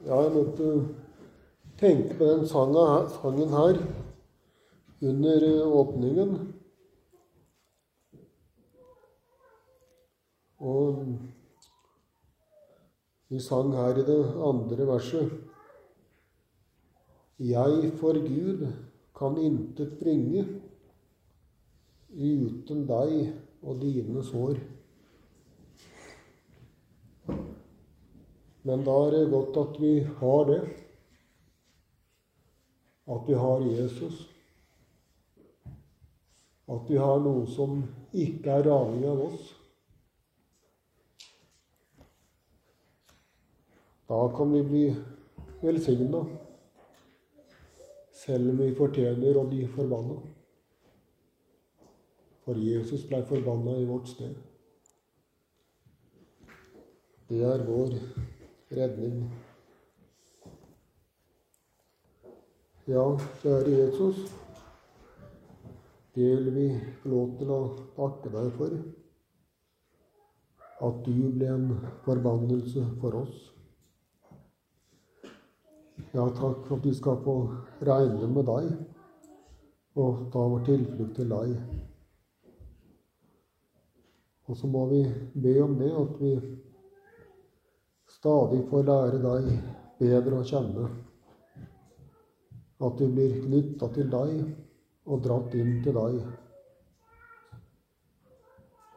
Ja, jeg måtte tenke på den sangen her, under eh, åpningen. Og vi sang her i det andre verset. Jeg for Gud kan intet bringe uten deg og dine sår. Men da er det godt at vi har det. At vi har Jesus. At vi har noe som ikke er avhengig av oss. Da kan vi bli velsigna, selv om vi fortjener å bli forbanna. For Jesus ble forbanna i vårt sted. Det er vår redning. Ja, kjære Jesus, det vil vi få lov til å takke deg for. At du ble en forbannelse for oss. Ja, takk for at vi skal få regne med deg og ta vår tilflukt til deg. Og så må vi be om det at vi stadig får lære deg bedre å kjenne. At du blir knytta til deg og dratt inn til deg.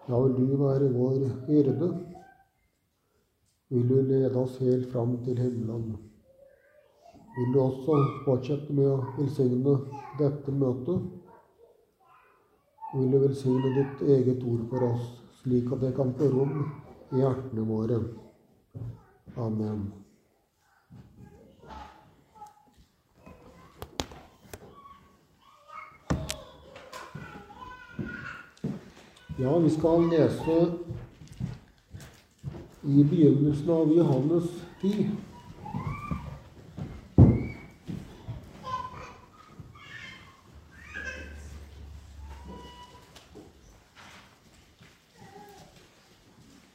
Ja, vil du være vår hyrde? Vil du lede oss helt fram til himmelen? Vil du også fortsette med å velsigne dette møtet? Vil du velsigne ditt eget ord for oss, slik at det kan få rom i hjertene våre? Amen. Ja, vi skal lese i begynnelsen av Johannes 10.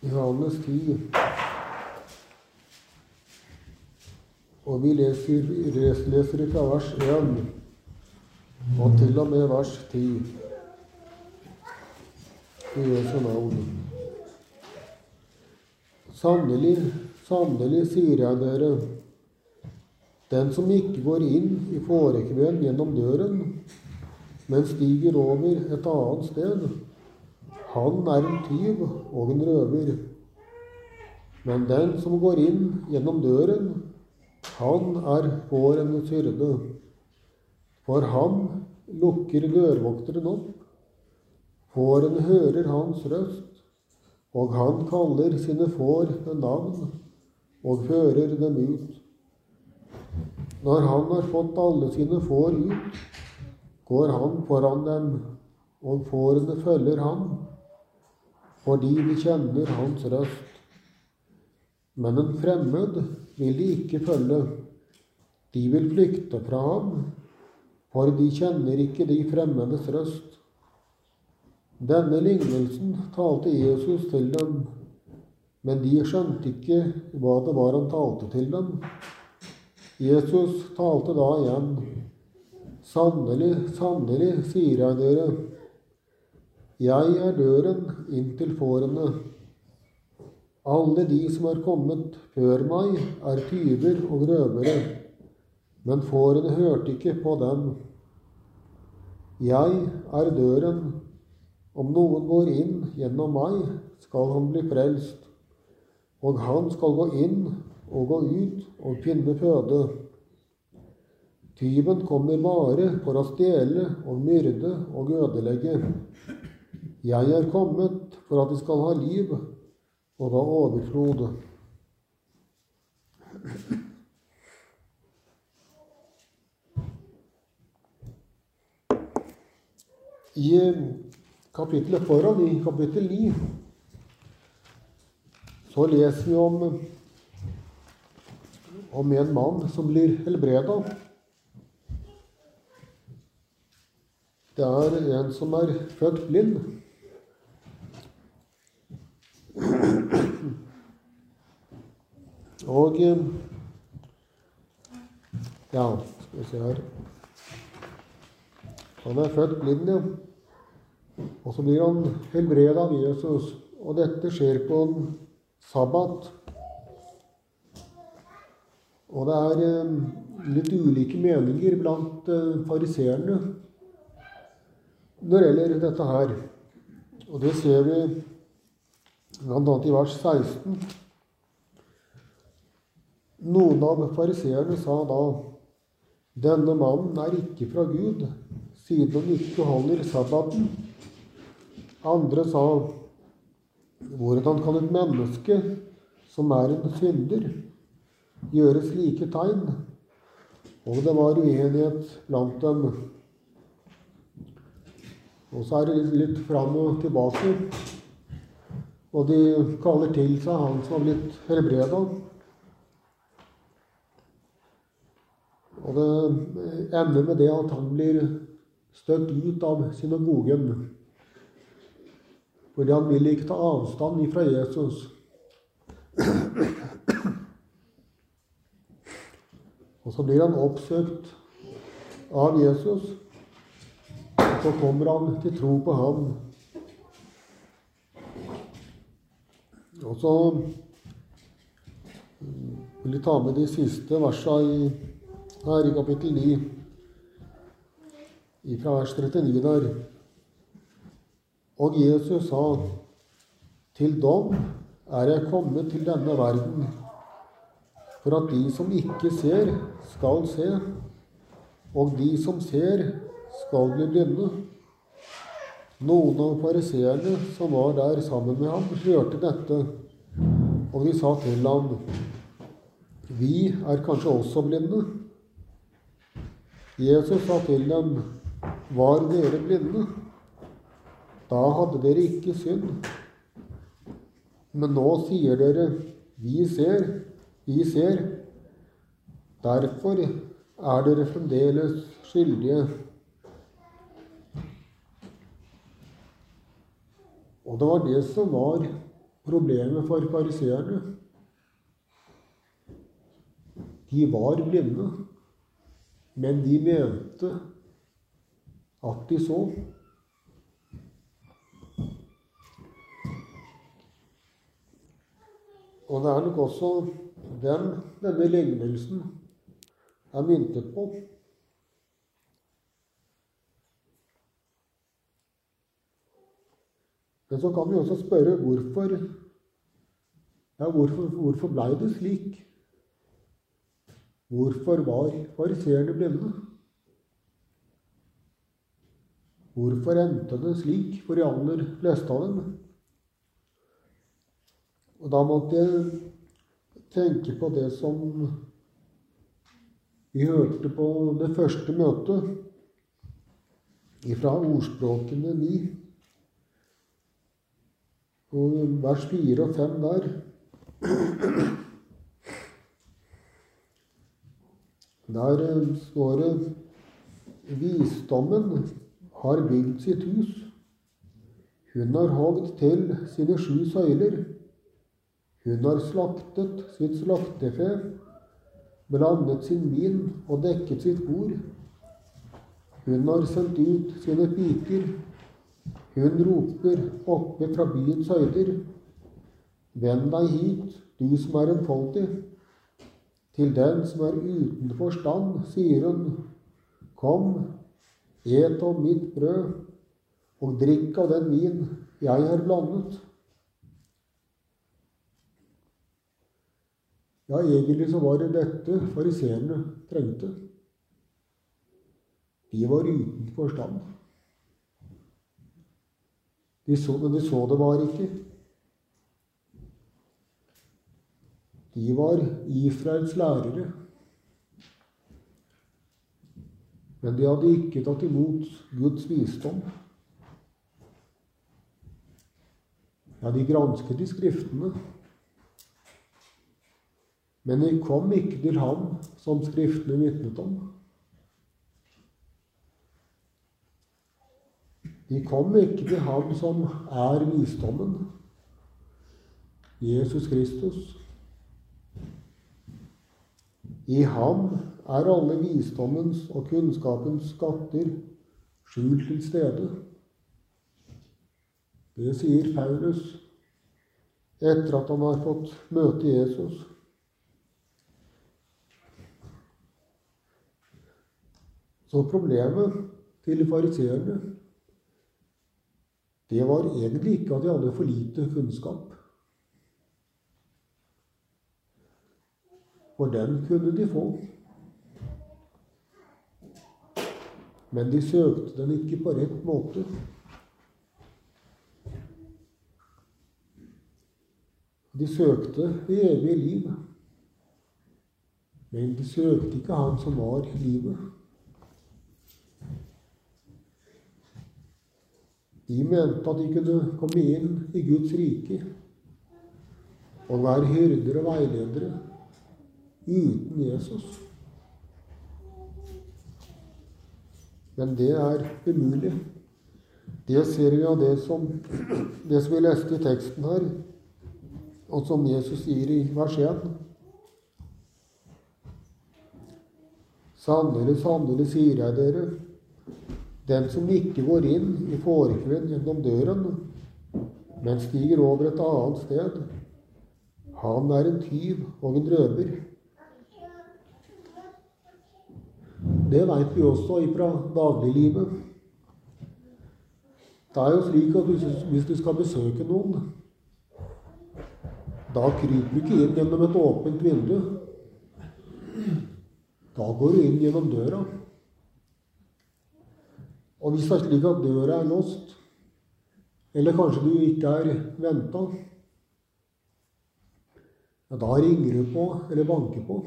Johannes 10. Og vi leser, leser fra vers 1 og til og med vers 10 i Jesu navn. Sannelig, sannelig, sier jeg dere, den som ikke går inn i fårekven gjennom døren, men stiger over et annet sted, han er en tyv og en røver. Men den som går inn gjennom døren, han er fårenes hyrde. For ham lukker dørvokteren opp. Fårene hører hans røst, og han kaller sine får ved navn og fører dem ut. Når han har fått alle sine får ut, går han foran dem, og fårene følger ham, fordi de kjenner hans røst. Men en fremmed vil de ikke følge. De vil flykte fra ham, for de kjenner ikke de fremmedes røst. Denne lignelsen talte Jesus til dem, men de skjønte ikke hva det var han talte til dem. Jesus talte da igjen. Sannelig, sannelig, sier jeg dere, jeg er døren inn til fårene. Alle de som er kommet før meg, er tyver og røvere, men fårene hørte ikke på dem. Jeg er døren. Om noen går inn gjennom meg, skal han bli frelst. Og han skal gå inn og gå ut og finne føde. Tyven kommer bare for å stjele og myrde og ødelegge. Jeg er kommet for at de skal ha liv, og da overflod. I kapittelet foran, i kapittel 9, så leser vi om, om en mann som blir helbreda. Det er en som er født blind. Og Ja, skal vi se her Han er født blind, ja. Og så blir han helbredet av Jesus. Og dette skjer på en sabbat. Og det er eh, litt ulike meninger blant eh, fariseerne når det gjelder dette her. Og det ser vi bl.a. i vers 16. Noen av fariseerne sa da denne mannen er ikke fra Gud, siden han ikke holder sabbaten. Andre sa hvordan kan et menneske som er en synder, gjøre slike tegn? Og det var uenighet blant dem. Og så er det litt fram og tilbake. Og de kaller til seg han som har blitt helbreda. Og det ender med det at han blir støtt ut av synagogen. Fordi han vil ikke ta avstand ifra Jesus. Og så blir han oppsøkt av Jesus. Og så kommer han til tro på ham. Og så vil jeg ta med de siste versene her i kapittel 9, fra vers 39 der. Og Jesus sa, til dom er jeg kommet til denne verden, for at de som ikke ser, skal se, og de som ser, skal bli blinde. Noen av fariseerne som var der sammen med ham, hørte dette, og de sa til ham, Vi er kanskje også blinde? Jesus sa til dem, Var dere blinde? Da hadde dere ikke synd. Men nå sier dere, Vi ser, vi ser. Derfor er dere fremdeles skyldige. Og det var det som var problemet for fariseerne. De var blinde, men de mente at de så. Og det er nok også den denne lignelsen er myntet på. Men så kan vi også spørre hvorfor ja, hvorfor, hvorfor blei det slik? Hvorfor var fariseerne blinde? Hvorfor endte det slik for de aller fleste av dem? Og da måtte jeg tenke på det som vi hørte på det første møtet fra Ordspråkene 9 og vers 4 og 5 der. Der står det Visdommen har bygd sitt hus. Hun har hogd til sine sju søyler. Hun har slaktet sitt slaktefe, blandet sin vin og dekket sitt bord. Hun har sendt ut sine piker. Hun roper oppe fra byens høyder. Vend deg hit, du som er enfoldig. Til den som er uten forstand, sier hun, Kom, et av mitt brød, og drikk av den vin jeg har blandet. Ja, egentlig så var det dette fariseerne trengte. De var uten forstand. De så, men de så det var ikke. De var Israels lærere. Men de hadde ikke tatt imot Guds visdom. Ja, de gransket i Skriftene. Men de kom ikke til ham som Skriftene vitnet om. De kom ikke til Han som er visdommen, Jesus Kristus. I ham er alle visdommens og kunnskapens skatter skjult til stede. Det sier Paulus etter at han har fått møte Jesus. Så problemet til fariseerne det var egentlig ikke at de hadde for lite kunnskap. For den kunne de få. Men de søkte den ikke på rett måte. De søkte det evige liv. Men de søkte ikke Han som var livet. De mente at de kunne komme inn i Guds rike og være hyrder og veiledere uten Jesus. Men det er umulig. Det ser vi av det som, det som vi leste i teksten her, og som Jesus sier i vers 1. Sannelig, sannelig, sier jeg dere, den som ikke går inn i fårekven gjennom døren, men stiger over et annet sted, han er en tyv og en røver. Det veit vi også fra dagliglivet. Det er jo slik at hvis du skal besøke noen, da kryper du ikke inn gjennom et åpent vindu. Da går du inn gjennom døra. Og hvis det er slik at døra er låst, eller kanskje du ikke er venta, ja, da ringer du på eller banker på.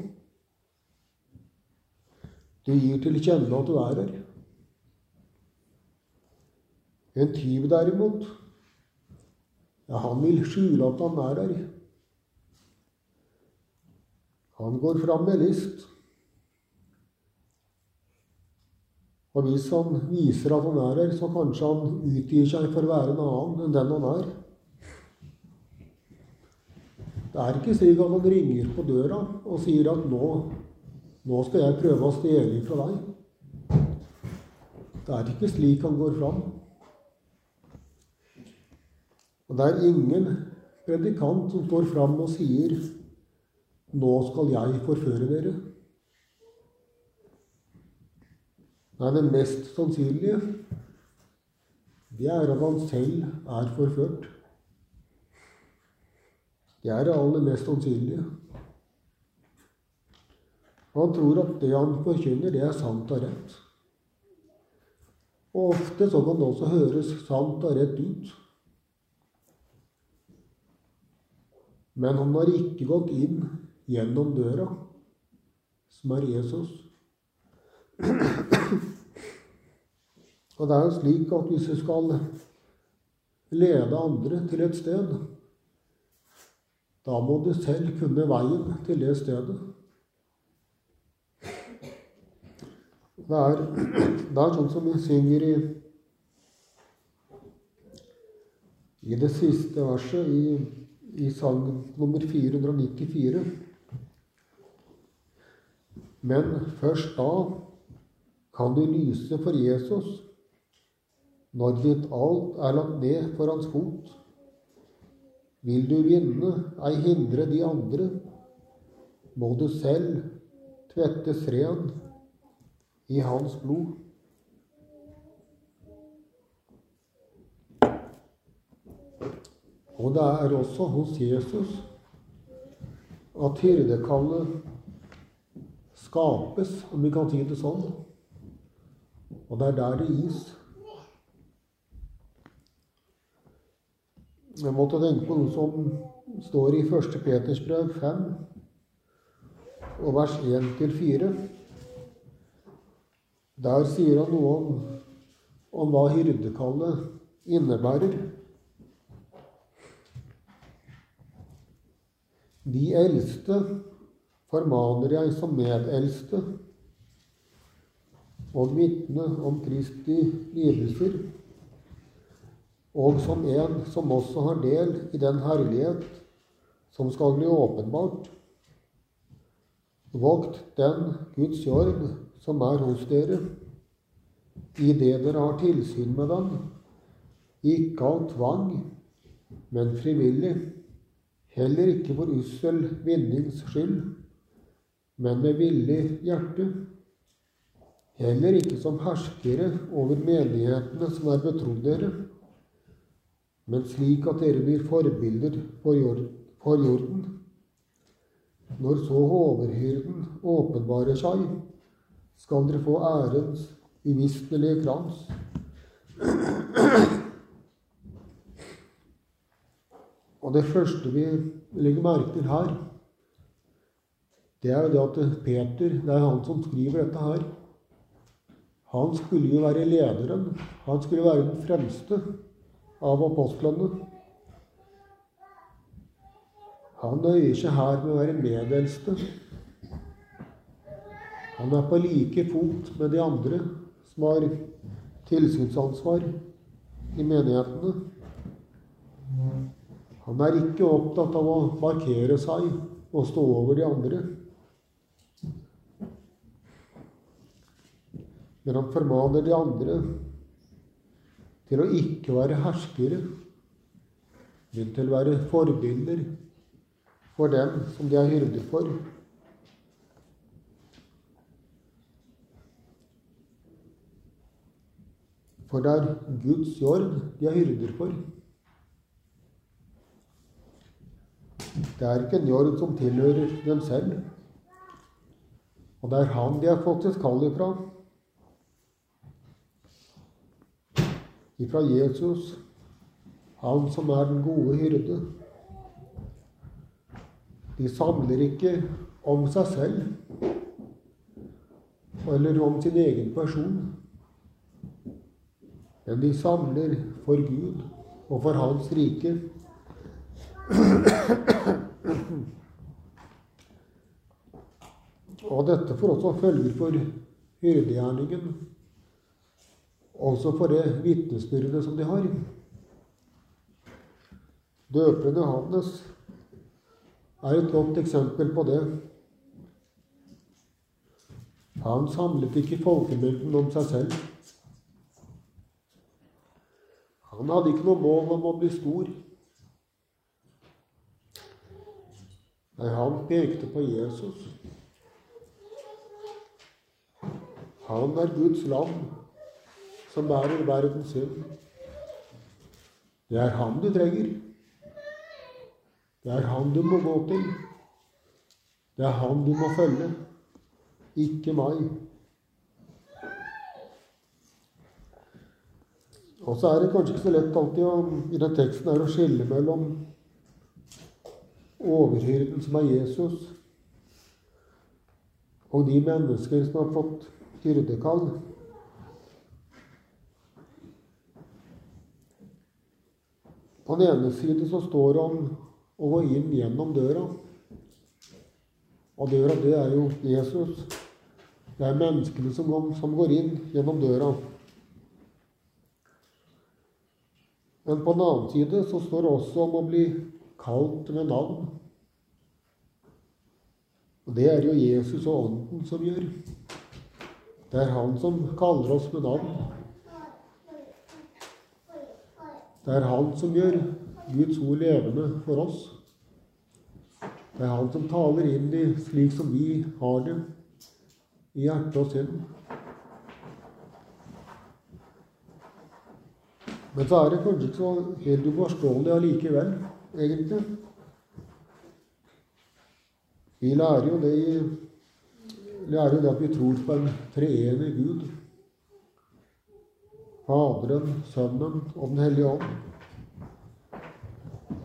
Du gir til kjenne at du er her. En tyv derimot, ja, han vil skjule at han er her. Han går fram med list. Og hvis han viser at han er her, så kanskje han utgir seg for å være en annen enn den han er. Det er ikke slik at han ringer på døra og sier at nå, nå skal jeg prøve å stjele fra deg. Det er ikke slik han går fram. Og det er ingen predikant som står fram og sier 'Nå skal jeg forføre dere'. Nei, det mest sannsynlige, det er at han selv er forført. Det er det aller mest sannsynlige. Han tror at det han forkynner, det er sant og rett. Og ofte så kan det også høres sant og rett ut. Men han har ikke gått inn gjennom døra, som er Jesus. Og det er jo slik at hvis du skal lede andre til et sted, da må du selv kunne veien til det stedet. Det er, det er sånn som vi synger i, i det siste verset i, i sang nummer 494. Men først da kan du lyse for Jesus når ditt alt er lagt ned for hans fot. Vil du vinne, ei hindre de andre, må du selv tvettes ren i hans blod. Og det er også hos Jesus at hyrdekallet skapes, om vi kan si det sånn. Og det er der det gis. Jeg måtte tenke på noe som står i 1. Peters brev 5, og vers 1-4. Der sier han noe om, om hva hyrdekallet innebærer. De eldste formaner jeg som medeldste og vitne om Kristi lidelser og som en som også har del i den herlighet som skal bli åpenbart. Vokt den Guds jord som er hos dere, i det dere har tilsyn med den, ikke av tvang, men frivillig, heller ikke for ussel vinnings skyld, men med villig hjerte. Heller ikke som herskere over menighetene som er betrodd dere, men slik at dere blir forbilder for jorden. Når så overhyrden åpenbarer seg, skal dere få ærens umistelige krans. Og det første vi legger merke til her, det er jo det at Peter, det er han som skriver dette her, han skulle jo være lederen. Han skulle være den fremste av apostlene. Han nøyer seg her med å være medeldste. Han er på like fot med de andre som har tilsynsansvar i menighetene. Han er ikke opptatt av å markere seg og stå over de andre. Men han formaner de andre til å ikke være herskere, men til å være forbilder for dem som de er hyrder for. For det er Guds jord de er hyrder for. Det er ikke en jord som tilhører dem selv. Og det er han de har fått sitt kall ifra. Ifra Jesus, han som er den gode hyrde. De samler ikke om seg selv eller om sin egen person. Men de samler for Gud og for Hans rike. Og dette får også følger for hyrdegjerningen, også for det vitnesbyrdet som de har. Døperen Johannes er et godt eksempel på det. Han samlet ikke folkemengden om seg selv. Han hadde ikke noe mål om å bli stor. Nei, han pekte på Jesus. Han er Guds lam som bærer verdens synd. Det er han du trenger. Det er han du må gå til. Det er han du må følge, ikke meg. Og så er det kanskje ikke så lett alltid å, i den teksten her å skille mellom overhyrden som er Jesus, og de mennesker som har fått hyrdekall. På den ene side så står det om å gå inn gjennom døra. Og døra, det er jo Jesus. Det er menneskene som, som går inn gjennom døra. Men på den annen side så står det også om å bli kalt med navn. Og det er jo Jesus og Ånden som gjør. Det er Han som kaller oss med navn. Det er Han som gjør Guds ord levende for oss. Det er Han som taler inn i slik som vi har det, i hjerte og sinn. Men så er det kanskje ikke så helt uforståelig allikevel, egentlig. Vi lærer jo det i lærer det at vi tror på en treenig Gud. Faderen, Sønnen og Den hellige ånd.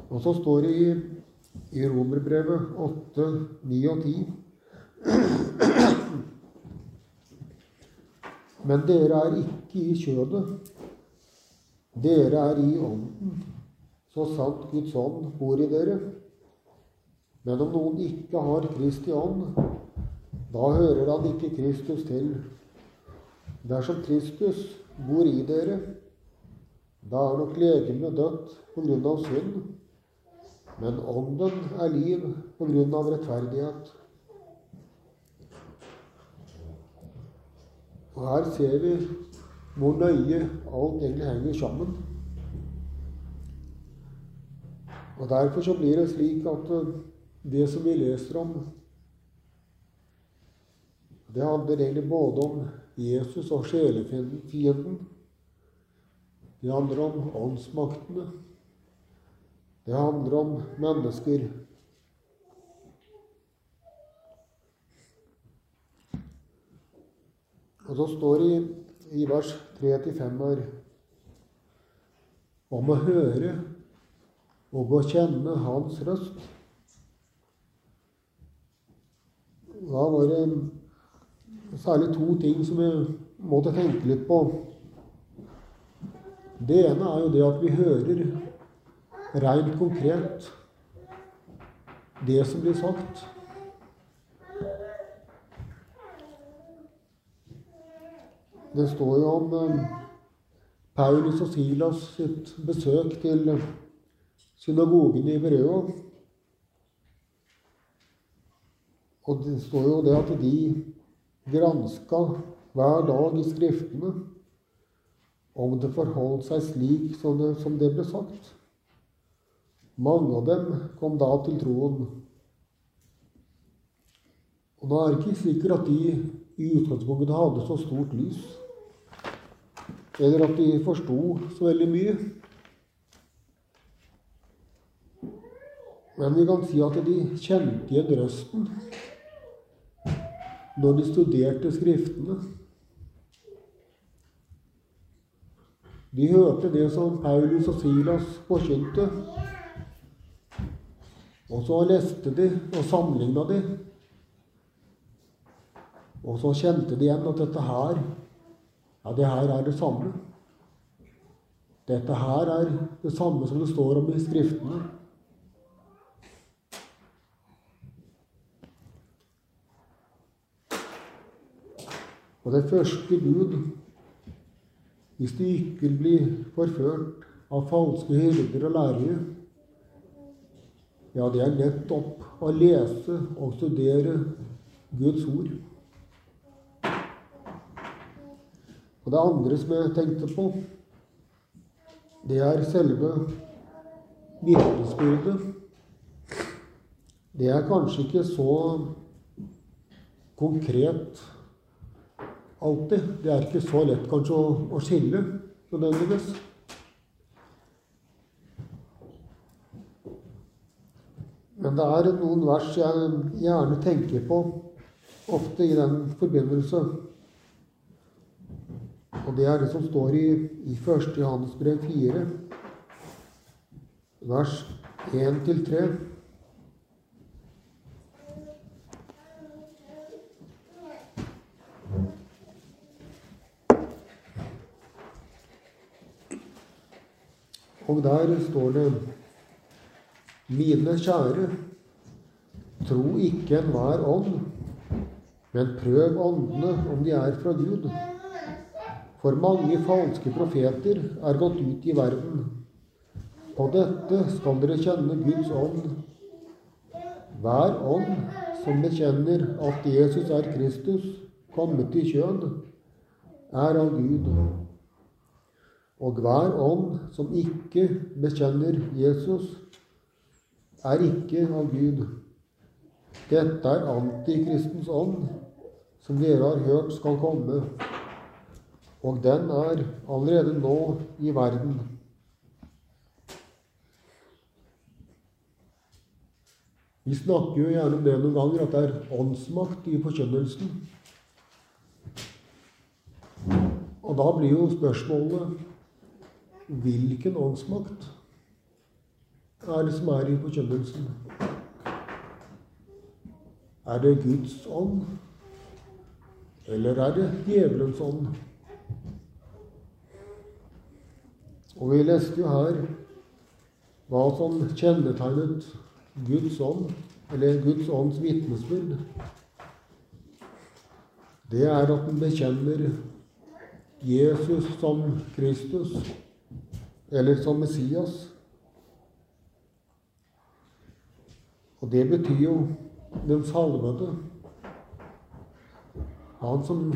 Og så står det i, i Romerbrevet 8, 9 og 10 Men dere er ikke i kjødet. Dere er i ånden, så sant Guds ånd bor i dere. Men om noen ikke har Kristi ånd, da hører han ikke Kristus til. Dersom Kristus bor i dere. Da er nok legemet dødt på grunn av synd, men ånden er liv på grunn av rettferdighet. Og her ser vi hvor nøye alt egentlig henger sammen. Og Derfor så blir det slik at eh, det som vi leser om, det handler egentlig både om Jesus og sjelefienden. Det handler om åndsmaktene. Det handler om mennesker. Og så står det i, vers 3-5 her om å høre og å kjenne Hans røst. Da var det særlig to ting som vi måtte tenke litt på. Det ene er jo det at vi hører rent konkret det som blir sagt. Det står jo om eh, Paulus og Silas sitt besøk til synagogen i Berøa. Og det står jo det at de granska hver dag i Skriftene om det forholdt seg slik som det, ble sagt. Mange av dem kom da til troen. Og nå er det ikke sikkert at de i utgangspunktet hadde så stort lys, eller at de forsto så veldig mye. Men vi kan si at de kjente igjen røsten når de studerte Skriftene. De hørte det som Paulus og Silas forkynte. Og så leste de og sammenligna de. Og så kjente de igjen at dette her Ja, det her er det samme. Dette her er det samme som det står om i Skriftene. Og det første bud hvis du ikke blir forført av falske hyrder og lærere, ja, det er nettopp å lese og studere Guds ord. Og det andre som jeg tenkte på, det er selve vitnesbyrdet. Det er kanskje ikke så konkret alltid. Det er ikke så lett kanskje å, å skille nødvendigvis. Men det er noen vers jeg gjerne tenker på ofte i den forbindelse. Og det er det som står i, i 1. Johannes brev 4, vers 1-3. Og der står det Mine kjære, tro ikke enhver ånd, men prøv åndene om de er fra Gud. For mange falske profeter er gått ut i verden. På dette skal dere kjenne Guds ånd. Hver ånd som bekjenner at Jesus er Kristus, kommet i kjønn, er av Gud. Og hver ånd som ikke bekjenner Jesus, er ikke av Gud. Dette er antikristens ånd, som dere har hørt skal komme. Og den er allerede nå i verden. Vi snakker jo gjerne om det noen ganger, at det er åndsmakt i forkynnelsen. Og da blir jo spørsmålet hvilken åndsmakt? er det som er i forkynnelsen? Er det Guds ånd? Eller er det djevelens ånd? Og vi leste jo her hva som kjennetegnet Guds ånd, eller Guds ånds vitnesbyrd. Det er at den bekjenner Jesus som Kristus, eller som Messias. Og det betyr jo den salvede. Han som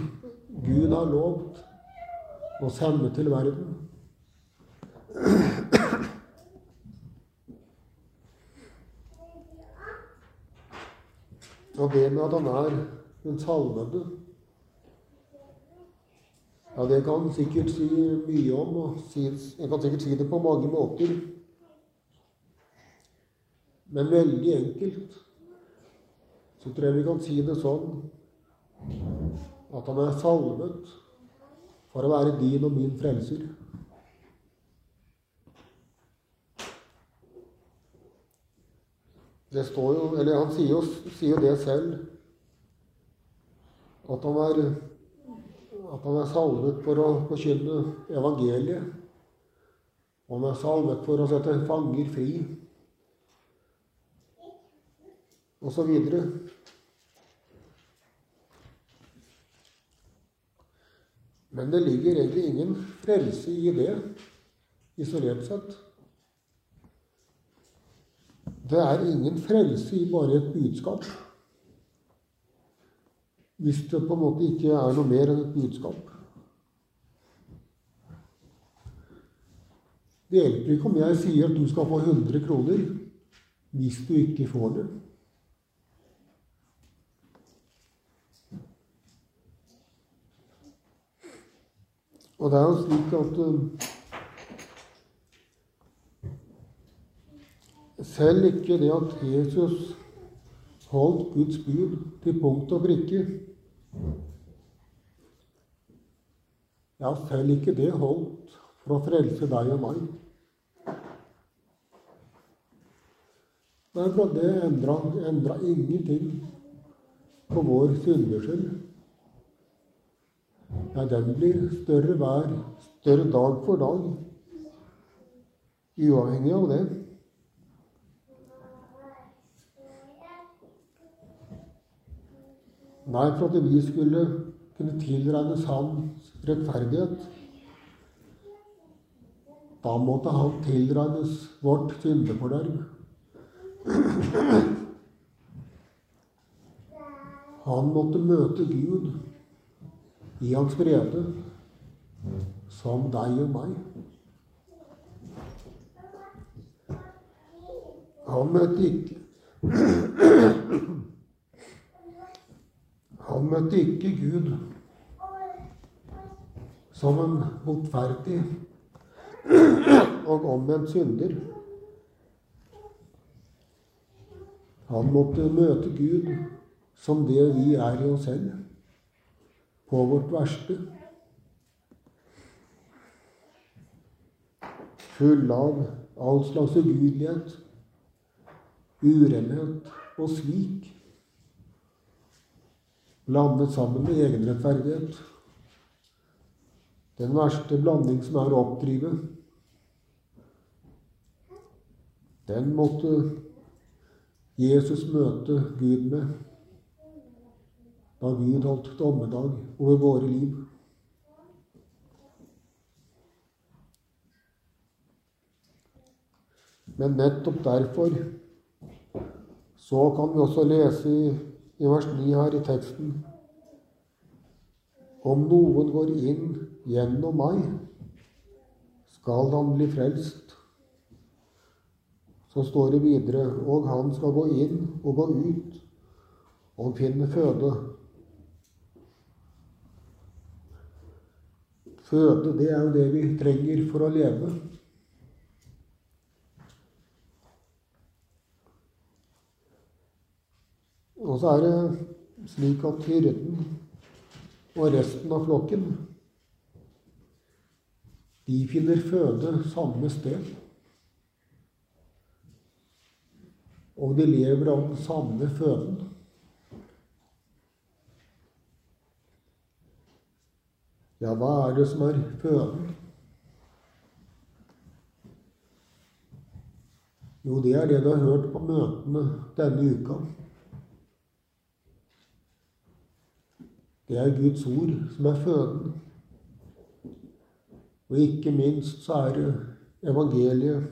Gud har lovt å sende til verden. Og det med at han er den salvede Ja, det kan sikkert si mye om, og jeg kan sikkert si det på mange måter. Men veldig enkelt så tror jeg vi kan si det sånn at han er salvet for å være din og min frelser. Det står jo, eller Han sier jo, sier det selv, at han, er, at han er salvet for å forkynne evangeliet. Og han er salvet for å sette fanger fri, og så videre. Men det ligger egentlig ingen frelse i det, isolert sett. Det er ingen frelse i bare et budskap. Hvis det på en måte ikke er noe mer enn et budskap. Det hjelper ikke om jeg sier at du skal få 100 kroner hvis du ikke får det. Og det er jo slik at uh, Selv ikke det at Jesus holdt Guds bud til punkt og prikke Ja, selv ikke det holdt for å frelse deg og meg. Men det endra, endra ingenting på vår syndeskyld. Ja, den blir større hver, større dag for dag, uavhengig av det. Nei, for at vi skulle kunne tilregnes hans rettferdighet. Da måtte han tilregnes vårt syndeforderv. Han måtte møte Gud i hans brede, som deg og meg. Han møtte ikke Han møtte ikke Gud som en botferdig og omvendt synder. Han måtte møte Gud som det vi er i oss selv, på vårt verste. Full av all slags ugudelighet, urenhet og svik blandet sammen med egenrettferdighet. Den verste blanding som er å oppdrive. Den måtte Jesus møte Gud med da Gud holdt dommedag over våre liv. Men nettopp derfor så kan vi også lese i i vers 9 her i teksten. Om noen går inn gjennom meg, skal han bli frelst. Så står det videre og han skal gå inn og gå ut og finne føde. Føde, det er jo det vi trenger for å leve. Og så er det slik at hyrden og resten av flokken de finner føde samme sted. Og de lever av den samme føden. Ja, hva er det som er føden? Jo, det er det du har hørt på møtene denne uka. Det er Guds ord som er føden. Og ikke minst så er det evangeliet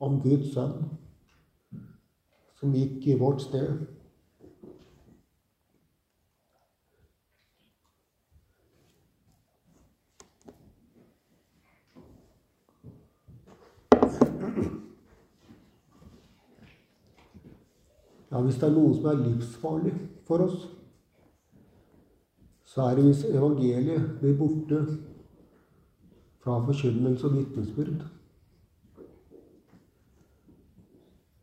om Guds sønn som gikk i vårt sted. Ja, hvis det er noe som er livsfarlig for oss, så er det hvis evangeliet blir borte fra forkynnelse og vitnesbyrd.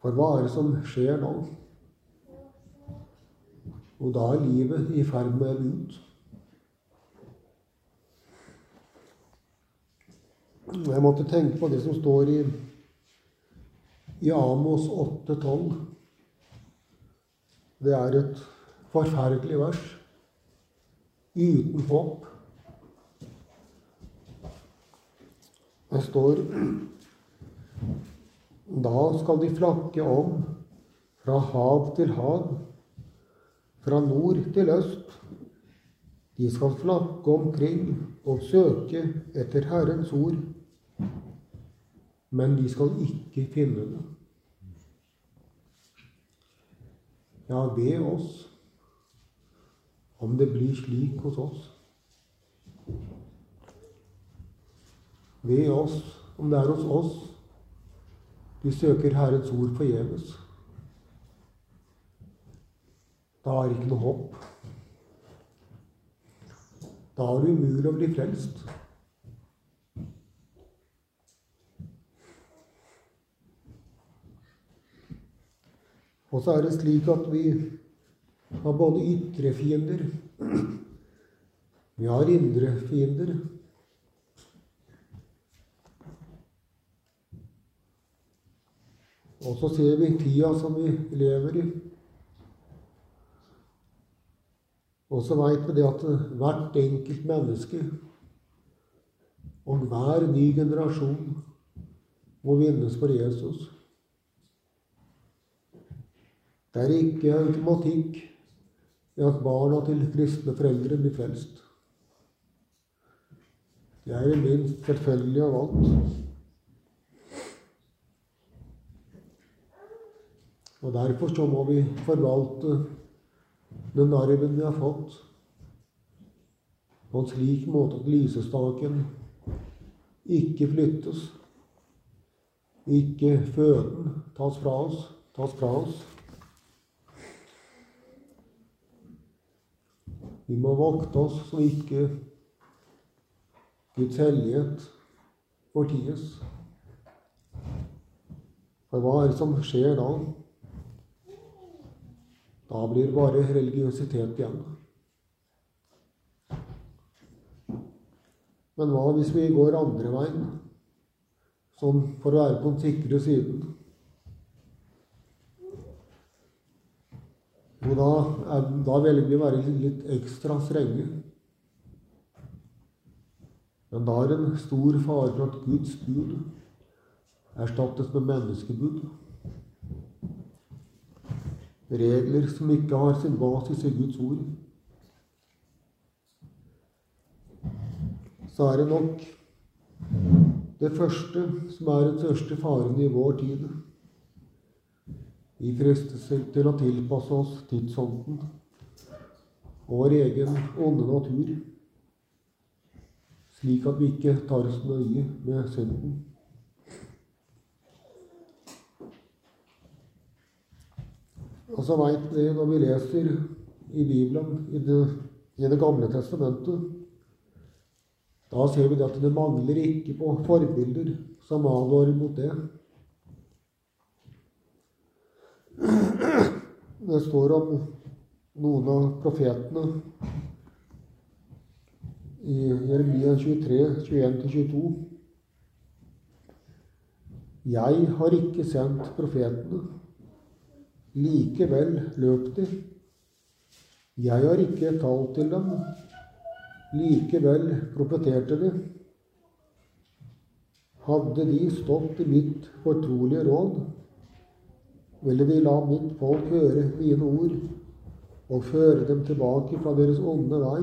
For hva er det som skjer da? Og da er livet i ferd med å ut. Jeg måtte tenke på det som står i, i Amos 8,12. Det er et forferdelig vers. Uten håp. Det står Da skal de flakke om fra hav til hav, fra nord til øst. De skal flakke omkring og søke etter Herrens ord, men de skal ikke finne det. Ja, be oss om det blir slik hos oss. Ved oss om det er hos oss vi søker Herrens ord forgjeves. Da er det ikke noe håp. Da er det umulig å bli frelst. Og så er det slik at vi har både ytre fiender Vi har indre fiender. Og så ser vi tida som vi lever i. Og så veit vi det at hvert enkelt menneske og hver ny generasjon må vinnes for Jesus. Det er ikke automatikk i at barna til kristne foreldre blir frelst. Det er det minst selvfølgelig av alt. Og Derfor så må vi forvalte den arven vi har fått, på en slik måte at lysestaken ikke flyttes, ikke føden tas fra oss, tas fra oss. Vi må vokte oss så ikke Guds hellighet forties. For hva er det som skjer da? Da blir det bare religiøsitet igjen. Men hva hvis vi går andre veien, som for å være på den sikre siden? Og da, da velger vi å være litt ekstra strenge. Men da er det en stor fare for at Guds bud erstattes med menneskebud. Regler som ikke har sin basis i Guds ord. Så er det nok det første som er den største faren i vår tid. Vi fristes til å tilpasse oss tidsånden, vår egen onde natur, slik at vi ikke tar oss nøye med synden. Og så veit vi når vi leser i Bibelen, i det, i det gamle testamentet, da ser vi at det mangler ikke på forbilder som advarer mot det. Det står om noen av profetene i Jeremia 23, 21-22. Jeg har ikke sendt profetene. Likevel løp de. Jeg har ikke talt til dem. Likevel profeterte de. Hadde de stått i mitt fortrolige råd, ville de la mitt folk høre mine ord og føre dem tilbake fra deres onde vei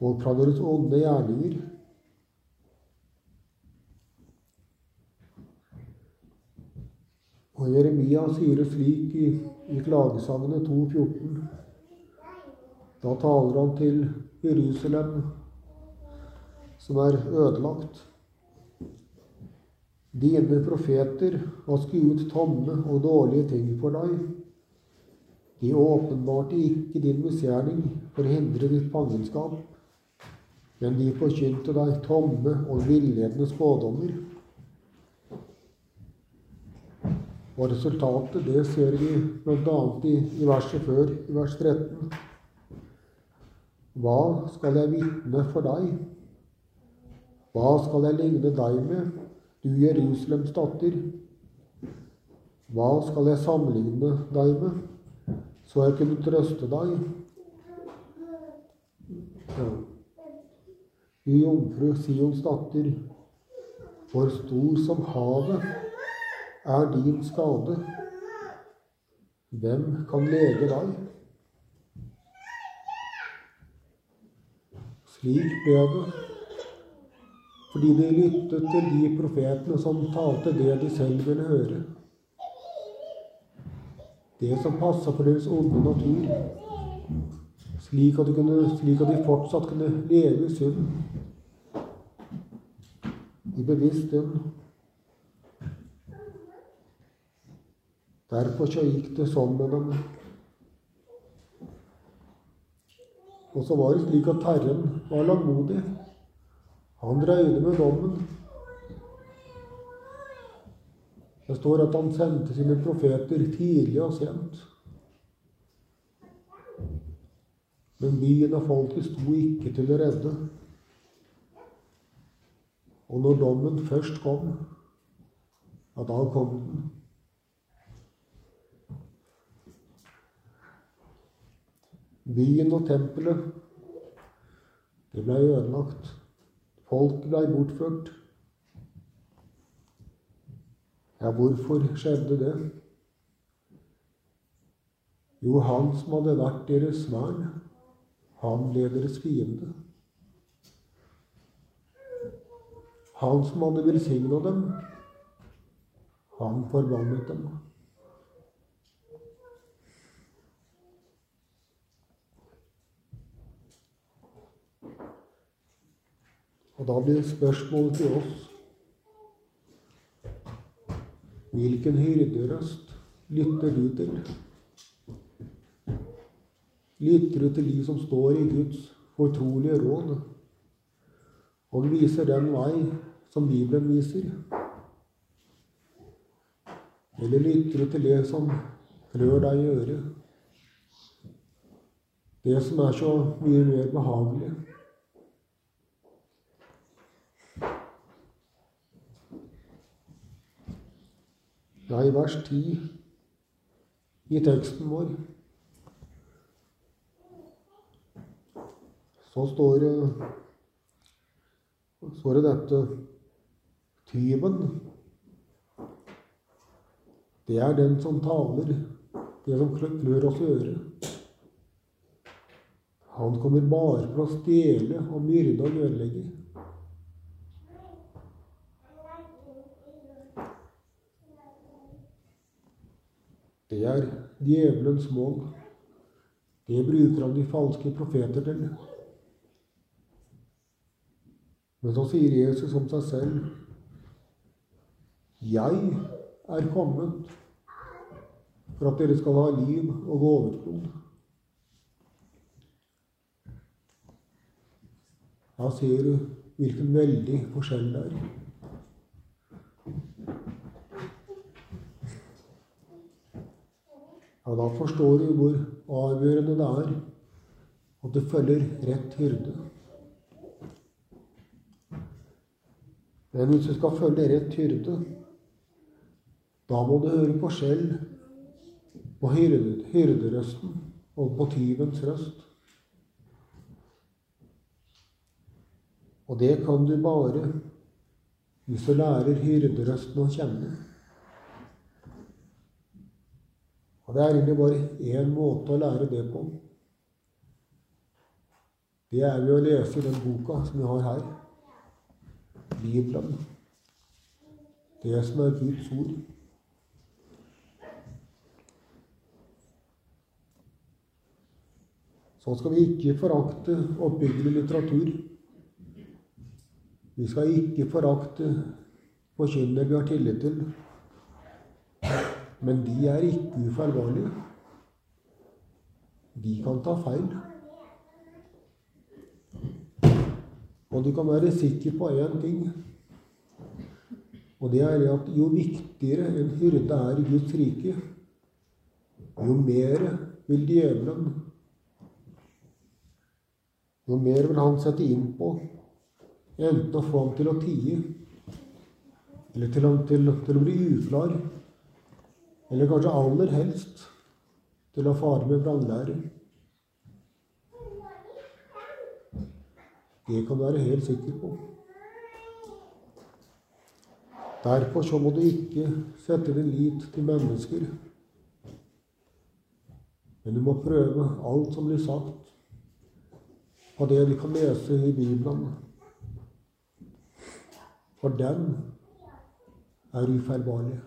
og fra deres onde gjerninger. Og Jeremia sier det slik i, i klagesangene 2.14. Da taler han til Jerusalem, som er ødelagt. Dine profeter har ut tomme og dårlige ting for deg, De åpenbarte ikke din misgjerning for å hindre ditt fangenskap, men de forkynte deg tomme og villedende spådommer. Og resultatet, det ser vi bl.a. I, i verset før, i vers 13. Hva skal jeg vitne for deg? Hva skal jeg ligne deg med, du Jerusalems datter? Hva skal jeg sammenligne deg med, så jeg kunne trøste deg? Ja. Du jomfru Sions datter, for stor som havet er din skade. Hvem kan lege deg? Slik ble det fordi de lyttet til de profetene som talte det de selv ville høre. Det som passa for deres onde natur, slik at, de kunne, slik at de fortsatt kunne leve i synd, i bevisst synd. Derfor så gikk det sånn med dem. Og så var det slik at Herren var langmodig. Han drøyde med dommen. Det står at han sendte sine profeter tidlig og sent. Men byen og folket sto ikke til å redde. Og når dommen først kom, ja, da kom den. Byen og tempelet, det ble ødelagt. Folk ble bortført. Ja, hvorfor skjedde det? Jo, han som hadde vært deres vern, han ble deres fiende. Han som hadde velsigna dem, han forbannet dem. Og da blir spørsmålet til oss Hvilken hyrderøst lytter du til? Lytter du til de som står i Guds fortrolige råd og viser den vei som Bibelen viser? Eller lytter du til det som klør deg i øret? Det som er så mye mer behagelig? Ja, i vers 10 i teksten vår så står det, står det dette Tyven, det er den som taler, det som klør oss i øret. Han kommer bare for å stjele og myrde og ødelegge. Det er djevelens mål. Det bruker han de falske profeter til. Men så sier Jesus om seg selv Jeg er kommet for at dere skal ha liv og overflod. Da ser du hvilken veldig forskjell det er. Ja, da forstår du hvor avgjørende det er at du følger rett hyrde. Men hvis du skal følge rett hyrde, da må du høre på skjell, på hyrderøsten og på tyvens røst. Og det kan du bare hvis du lærer hyrderøsten å kjenne. Og det er egentlig bare én måte å lære det på. Det er ved å lese den boka som vi har her. Bibelen. Det som er Guds ord. Så skal vi ikke forakte oppbyggelig litteratur. Vi skal ikke forakte forkynnere vi har tillit til. Men de er ikke ufeilbarlige. De kan ta feil. Og du kan være sikker på én ting. Og det er at jo viktigere en hyrde er i Guds rike, jo mer vil djevelen Jo mer vil han sette inn på enten å få ham til å tie, eller til, til, til å bli uklar, eller kanskje aller helst til å fare med vranglære. Det kan du være helt sikker på. Derfor så må du ikke sette din lit til mennesker. Men du må prøve alt som blir sagt, av det du kan lese i Bibelen. For den er ufeilbarlig.